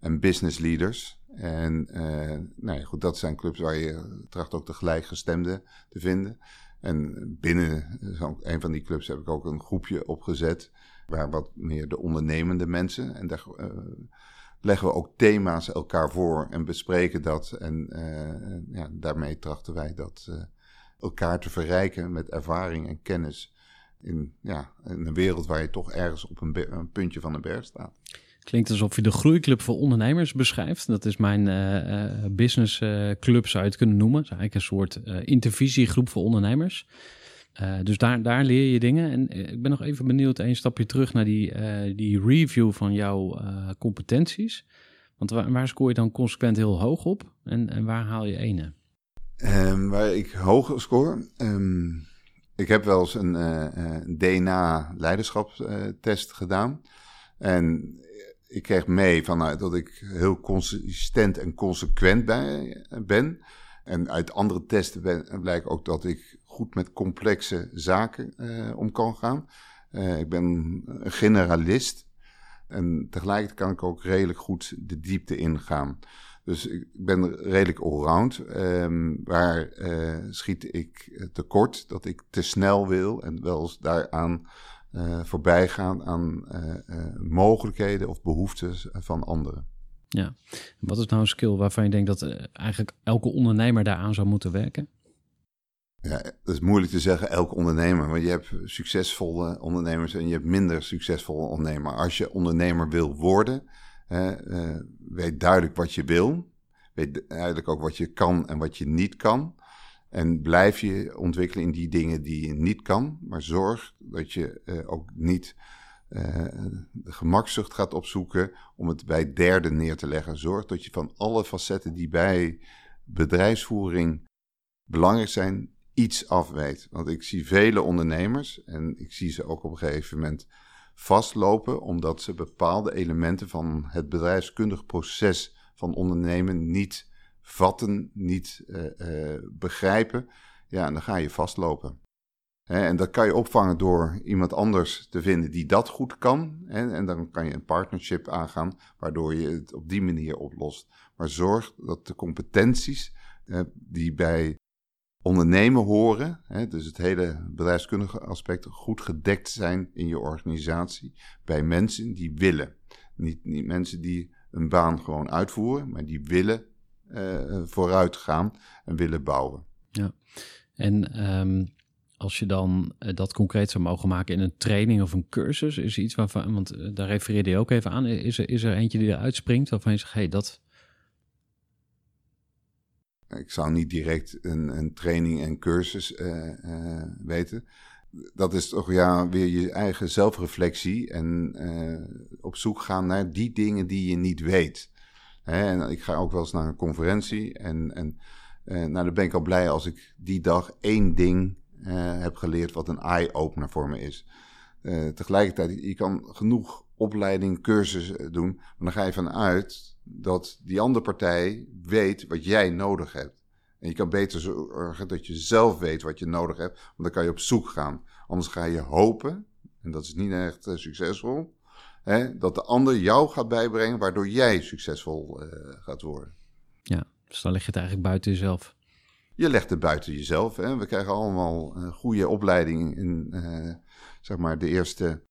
en Business Leaders. En eh, nou ja, goed, dat zijn clubs waar je tracht ook de gelijkgestemden te vinden. En binnen een van die clubs heb ik ook een groepje opgezet waar wat meer de ondernemende mensen. En daar eh, leggen we ook thema's elkaar voor en bespreken dat. En eh, ja, daarmee trachten wij dat elkaar te verrijken met ervaring en kennis in, ja, een wereld waar je toch ergens op een, een puntje van een berg staat. Klinkt alsof je de groeiclub voor ondernemers beschrijft. Dat is mijn eh eh businessclub, zou je het kunnen noemen. Eigenlijk een soort eh, intervisiegroep voor ondernemers. Eh, dus daar, daar leer je dingen. En eh, ik ben nog even benieuwd, een stapje terug naar die, eh, die review van jouw eh, competenties. Want waar, waar scoor je dan consequent heel hoog op? En, en waar haal je ene? Ehm, waar ik hoog score, ehm, Ik heb wel eens een, uh, DNA-leiderschapstest gedaan. En ik kreeg mee vanuit dat ik heel consistent en consequent ben. En uit andere testen blijkt ook dat ik goed met complexe zaken om kan gaan. ik ben een generalist. En tegelijkertijd kan ik ook redelijk goed de diepte ingaan. Dus ik ben redelijk allround. Um, waar uh, schiet ik tekort dat ik te snel wil en wel eens daaraan uh, voorbij gaan aan uh, mogelijkheden of behoeftes van anderen. Ja, wat is nou een skill waarvan je denkt dat eigenlijk elke ondernemer daaraan zou moeten werken? Ja, dat is moeilijk te zeggen, elke ondernemer. Want je hebt succesvolle ondernemers en je hebt minder succesvolle ondernemers. Als je ondernemer wil worden, uh, weet duidelijk wat je wil. Weet duidelijk ook wat je kan en wat je niet kan. En blijf je ontwikkelen in die dingen die je niet kan. Maar zorg dat je uh, ook niet uh, de gemakzucht gaat opzoeken om het bij derden neer te leggen. Zorg dat je van alle facetten die bij bedrijfsvoering belangrijk zijn, iets afweet. Want ik zie vele ondernemers en ik zie ze ook op een gegeven moment vastlopen omdat ze bepaalde elementen van het bedrijfskundig proces van ondernemen niet vatten, niet uh, uh, begrijpen. Ja, en dan ga je vastlopen. En dat kan je opvangen door iemand anders te vinden die dat goed kan. En dan kan je een partnership aangaan, waardoor je het op die manier oplost. Maar zorg dat de competenties die bij ondernemen horen, dus het hele bedrijfskundige aspect, goed gedekt zijn in je organisatie bij mensen die willen. Niet, niet mensen die een baan gewoon uitvoeren, maar die willen uh, vooruit gaan en willen bouwen. Ja, en um, als je dan uh, dat concreet zou mogen maken in een training of een cursus, is er iets waarvan, want daar refereerde je ook even aan, is er, is er eentje die eruit springt waarvan je zegt, hé, hey, dat ik zou niet direct een, een training en cursus uh, uh, weten. Dat is toch ja, weer je eigen zelfreflectie en uh, op zoek gaan naar die dingen die je niet weet. En ik ga ook wel eens naar een conferentie en, en nou, dan ben ik al blij als ik die dag één ding heb geleerd wat een eye-opener voor me is. tegelijkertijd, je kan genoeg opleiding, cursus doen, maar dan ga je vanuit dat die andere partij weet wat jij nodig hebt. En je kan beter zorgen dat je zelf weet wat je nodig hebt, want dan kan je op zoek gaan. Anders ga je hopen, en dat is niet echt succesvol, hè, dat de ander jou gaat bijbrengen, waardoor jij succesvol uh, gaat worden. Ja, dus dan leg je het eigenlijk buiten jezelf. Je legt het buiten jezelf. Hè. We krijgen allemaal een goede opleiding in uh, zeg maar de eerste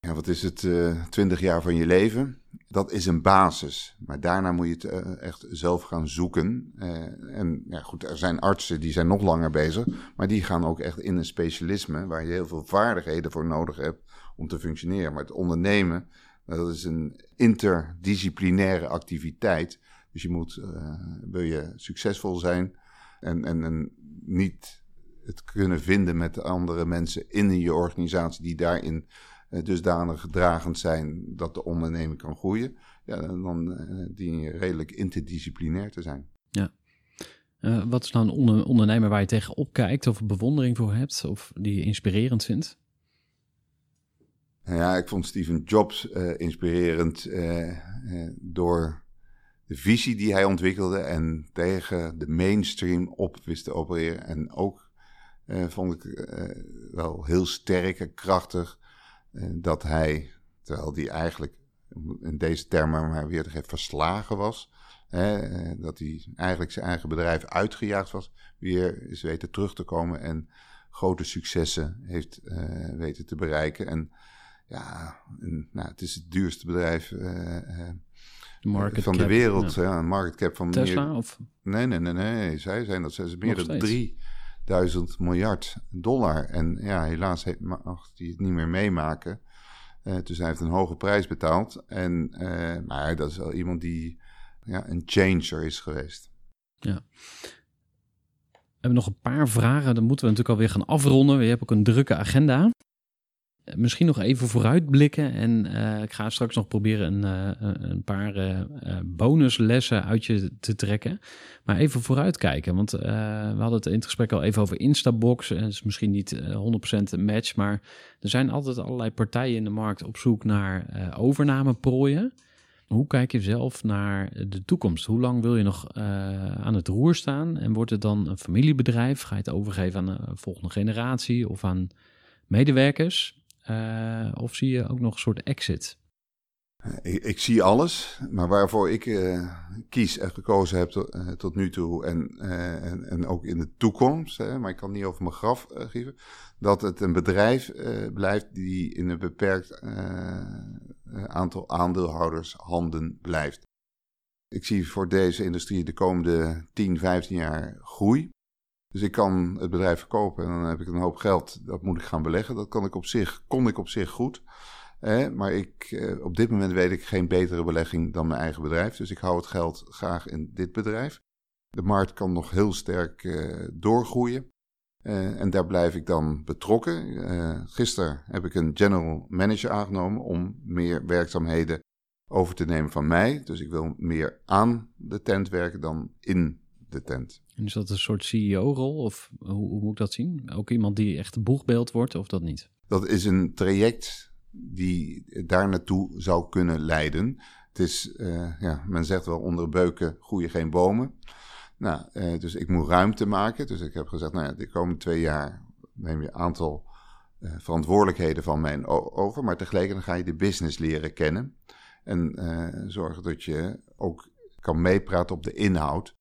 ja, wat is het, uh, twintig jaar van je leven. Dat is een basis. Maar daarna moet je het echt zelf gaan zoeken. En ja, goed, er zijn artsen die zijn nog langer bezig. Maar die gaan ook echt in een specialisme waar je heel veel vaardigheden voor nodig hebt om te functioneren. Maar het ondernemen, dat is een interdisciplinaire activiteit. Dus je moet, wil je succesvol zijn en, en, en niet het kunnen vinden met andere mensen in je organisatie die daarin uh, dusdanig gedragend zijn dat de onderneming kan groeien, ja, dan uh, dien je redelijk interdisciplinair te zijn. Ja. Wat is nou een onder ondernemer waar je tegen opkijkt of bewondering voor hebt of die je inspirerend vindt? Ja, ik vond Steven Jobs inspirerend door de visie die hij ontwikkelde en tegen de mainstream op wist te opereren. En ook vond ik wel heel sterk en krachtig eh, dat hij, terwijl hij eigenlijk in deze termen maar weer te geven, verslagen was. Eh, dat hij eigenlijk zijn eigen bedrijf uitgejaagd was, weer is weten terug te komen en grote successen heeft weten te bereiken. En ja, en, nou, het is het duurste bedrijf uh, de van de wereld. Ja. een market cap van Tesla? Meer, of? Nee, nee, nee, nee. Zij zijn dat. Ze meer dan drie 1000 miljard dollar. En ja, helaas mag hij het niet meer meemaken. Uh, dus hij heeft een hoge prijs betaald. En, uh, maar dat is wel iemand die ja, een changer is geweest. Ja. We hebben nog een paar vragen. Dan moeten we natuurlijk alweer gaan afronden. Je hebt ook een drukke agenda. Misschien nog even vooruitblikken. En eh, ik ga straks nog proberen een, uh, een paar uh, bonuslessen uit je te trekken. Maar even vooruitkijken. Want we hadden het in het gesprek al even over Instabox. Het is misschien niet 100% een match. Maar er zijn altijd allerlei partijen in de markt op zoek naar overnameprooien. Hoe kijk je zelf naar de toekomst? Hoe lang wil je nog aan het roer staan? En wordt het dan een familiebedrijf? Ga je het overgeven aan de volgende generatie of aan medewerkers? Uh, of zie je ook nog een soort exit? Ik, ik zie alles, maar waarvoor ik uh, kies en gekozen heb tot, tot nu toe en, en, en, ook in de toekomst, hè, maar ik kan niet over mijn graf geven, dat het een bedrijf blijft die in een beperkt aantal aandeelhouders handen blijft. Ik zie voor deze industrie de komende 10, 15 jaar groei. Dus ik kan het bedrijf verkopen en dan heb ik een hoop geld. Dat moet ik gaan beleggen. Dat kan ik op zich, kon ik op zich goed. maar ik, eh, op dit moment weet ik geen betere belegging dan mijn eigen bedrijf. Dus ik hou het geld graag in dit bedrijf. De markt kan nog heel sterk uh, doorgroeien. Uh, en daar blijf ik dan betrokken. Uh, gisteren heb ik een general manager aangenomen om meer werkzaamheden over te nemen van mij. Dus ik wil meer aan de tent werken dan in de tent. En is dat een soort CEO-rol of hoe, hoe, moet ik dat zien? Ook iemand die echt boegbeeld wordt of dat niet? Dat is een traject die daar naartoe zou kunnen leiden. Het is, uh, ja, men zegt wel onder beuken groeien geen bomen. Nou, uh, dus ik moet ruimte maken. Dus ik heb gezegd, nou ja, de komende twee jaar neem je een aantal uh, verantwoordelijkheden van mij over. Maar tegelijkertijd ga je de business leren kennen. En zorgen dat je ook kan meepraten op de inhoud.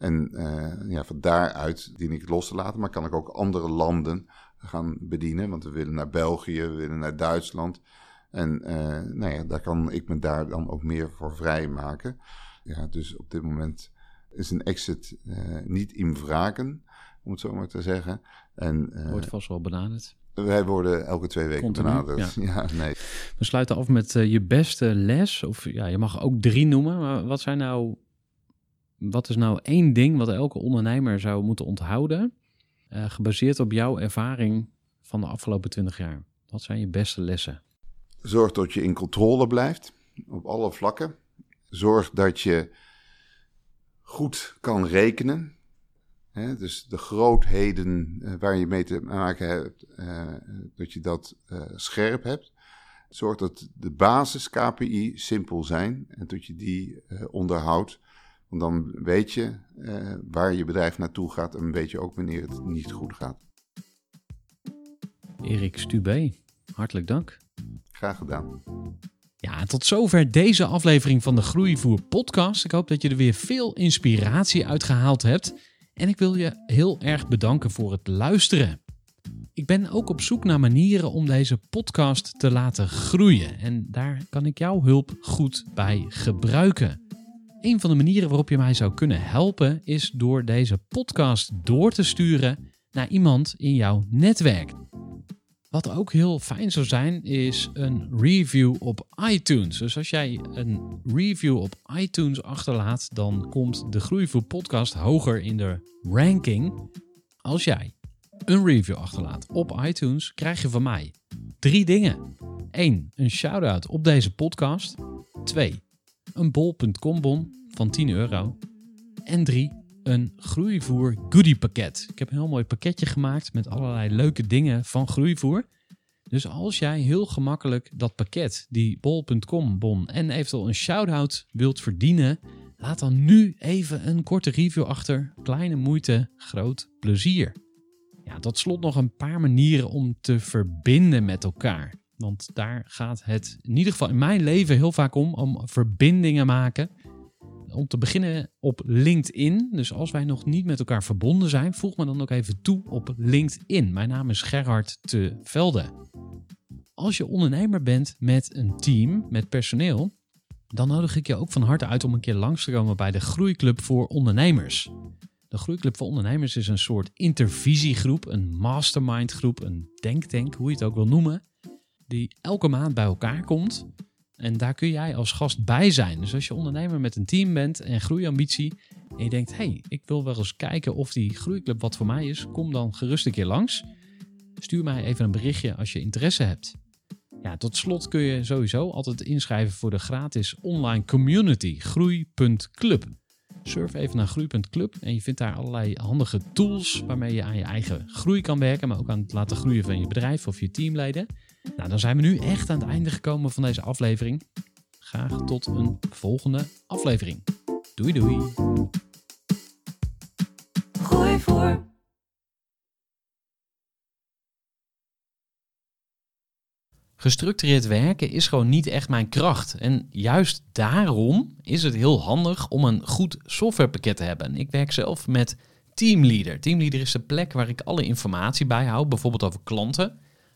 En uh, ja, van daaruit dien ik het los te laten, maar kan ik ook andere landen gaan bedienen. Want we willen naar België, we willen naar Duitsland. En uh, nou ja, daar kan ik me daar dan ook meer voor vrijmaken. Ja, dus op dit moment is een exit uh, niet in vragen, om het zo maar te zeggen. En, Wordt vast wel benaderd. Wij worden elke twee weken Continu, benaderd. Ja. ja. nee. We sluiten af met je beste les. Of ja, je mag ook drie noemen. Maar wat zijn nou wat is nou één ding wat elke ondernemer zou moeten onthouden, uh, gebaseerd op jouw ervaring van de afgelopen 20 jaar? Wat zijn je beste lessen? Zorg dat je in controle blijft op alle vlakken. Zorg dat je goed kan rekenen. Dus de grootheden uh, waar je mee te maken hebt, uh, dat je dat scherp hebt. Zorg dat de basis KPI simpel zijn en dat je die onderhoudt. Want dan weet je uh, waar je bedrijf naartoe gaat en weet je ook wanneer het niet goed gaat. Erik Stubé, hartelijk dank. Graag gedaan. Ja, tot zover deze aflevering van de Groeivoer podcast. Ik hoop dat je er weer veel inspiratie uit gehaald hebt. En ik wil je heel erg bedanken voor het luisteren. Ik ben ook op zoek naar manieren om deze podcast te laten groeien. En daar kan ik jouw hulp goed bij gebruiken. Een van de manieren waarop je mij zou kunnen helpen is door deze podcast door te sturen naar iemand in jouw netwerk. Wat ook heel fijn zou zijn, is een review op iTunes. Dus als jij een review op iTunes achterlaat, dan komt de Groeivoer podcast hoger in de ranking. Als jij een review achterlaat op iTunes, krijg je van mij drie dingen. 1. Een shout-out op deze podcast. 2 een bol.com bon van 10 euro. En 3. Een groeivoer goodie pakket. Ik heb een heel mooi pakketje gemaakt met allerlei leuke dingen van groeivoer. Dus als jij heel gemakkelijk dat pakket, die bol.com bon en eventueel een shout-out wilt verdienen, laat dan nu even een korte review achter. Kleine moeite, groot plezier. Ja, tot slot nog een paar manieren om te verbinden met elkaar. Want daar gaat het in ieder geval in mijn leven heel vaak om, om verbindingen maken. Om te beginnen op LinkedIn. Dus als wij nog niet met elkaar verbonden zijn, voeg me dan ook even toe op LinkedIn. Mijn naam is Gerhard te Velde. Als je ondernemer bent met een team, met personeel, dan nodig ik je ook van harte uit om een keer langs te komen bij de Groeiclub voor Ondernemers. De Groeiclub voor Ondernemers is een soort intervisiegroep, een mastermindgroep, een denktank, hoe je het ook wil noemen die elke maand bij elkaar komt. En daar kun jij als gast bij zijn. Dus als je ondernemer met een team bent en groeiambitie. En je denkt, hey, ik wil wel eens kijken of die groeiclub wat voor mij is. Kom dan gerust een keer langs. Stuur mij even een berichtje als je interesse hebt. Ja, tot slot kun je sowieso altijd inschrijven voor de gratis online community groei.club. Surf even naar groei.club en je vindt daar allerlei handige tools waarmee je aan je eigen groei kan werken, maar ook aan het laten groeien van je bedrijf of je teamleden. Nou, dan zijn we nu echt aan het einde gekomen van deze aflevering. Graag tot een volgende aflevering. Doei doei. Gooi voor. Gestructureerd werken is gewoon niet echt mijn kracht. En juist daarom is het heel handig om een goed softwarepakket te hebben. Ik werk zelf met Teamleader. Teamleader is de plek waar ik alle informatie bijhoud, bijvoorbeeld over klanten.